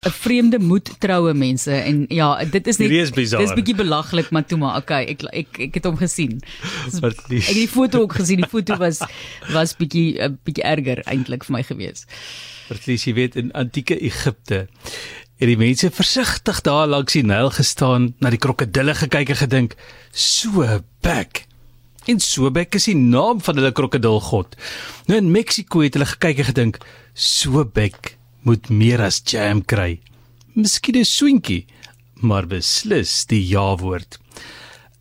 'n vreemde moet troue mense en ja, dit is net is bizar. Dis bietjie belaglik, maar toe maar okay, ek ek ek het hom gesien. Lief. Ek het die foto ook gesien. Die foto was was bietjie 'n bietjie erger eintlik vir my gewees. Verlies jy weet in antieke Egipte het die mense versigtig daar langs die Nyl gestaan, na die krokodille gekyk en gedink, so bek. En Sobek is die naam van hulle krokodilgod. Nou in Mexiko het hulle gekyk en gedink, Sobek moet meer as jam kry. Miskien 'n swinkie, maar beslis die ja-woord.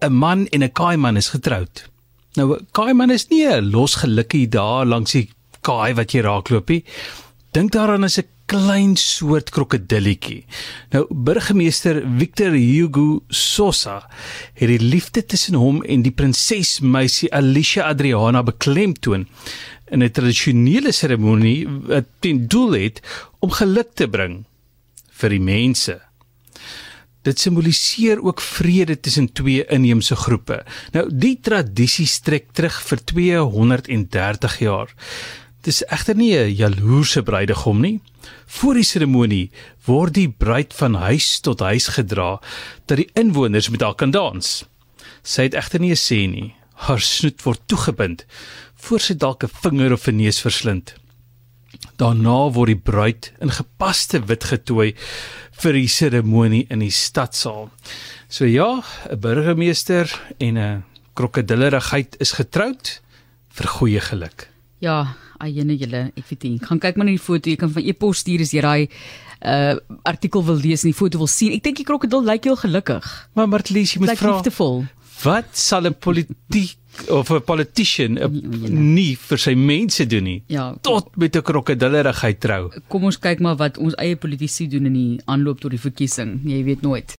'n Man en 'n kaaiman is getroud. Nou 'n kaaiman is nie 'n losgelukkie daar langs die kaai wat jy raakloop nie. Dink daaraan as 'n klein soort krokodilletjie. Nou burgemeester Victor Hugo Sosa het die liefde tussen hom en die prinsesmeisie Alicia Adriana beklemtoon in 'n tradisionele seremonie wat ten doel het om geluk te bring vir die mense. Dit simboliseer ook vrede tussen twee inheemse groepe. Nou die tradisie strek terug vir 230 jaar. Dit is egter nie 'n jaloerse bruidegom nie. Voor die seremonie word die bruid van huis tot huis gedra dat die inwoners met haar kan dans. Sy het egter nie 'n sê nie. Haar snoet word toegebind voor sy dalk 'n vinger of 'n neus verslind. Daarna word die bruid in gepaste wit getooi vir die seremonie in die stadsaal. So ja, 'n burgemeester en 'n krokodillerigheid is getroud vir goeie geluk. Ja, ayene julle, ek weet nie. Gaan kyk maar na die foto. Jy kan van e-pos stuur as jy daai uh artikel wil lees en die foto wil sien. Ek dink die krokodil lyk heel gelukkig. Maar Martlies, jy moet vra. Wat sal 'n politiek of 'n politician O, jene. nie vir sy mense doen nie Ja, tot met 'n krokodillerigheid trou. kom ons kyk maar wat ons eie politici doen in die aanloop tot die verkiesing. Jy weet nooit.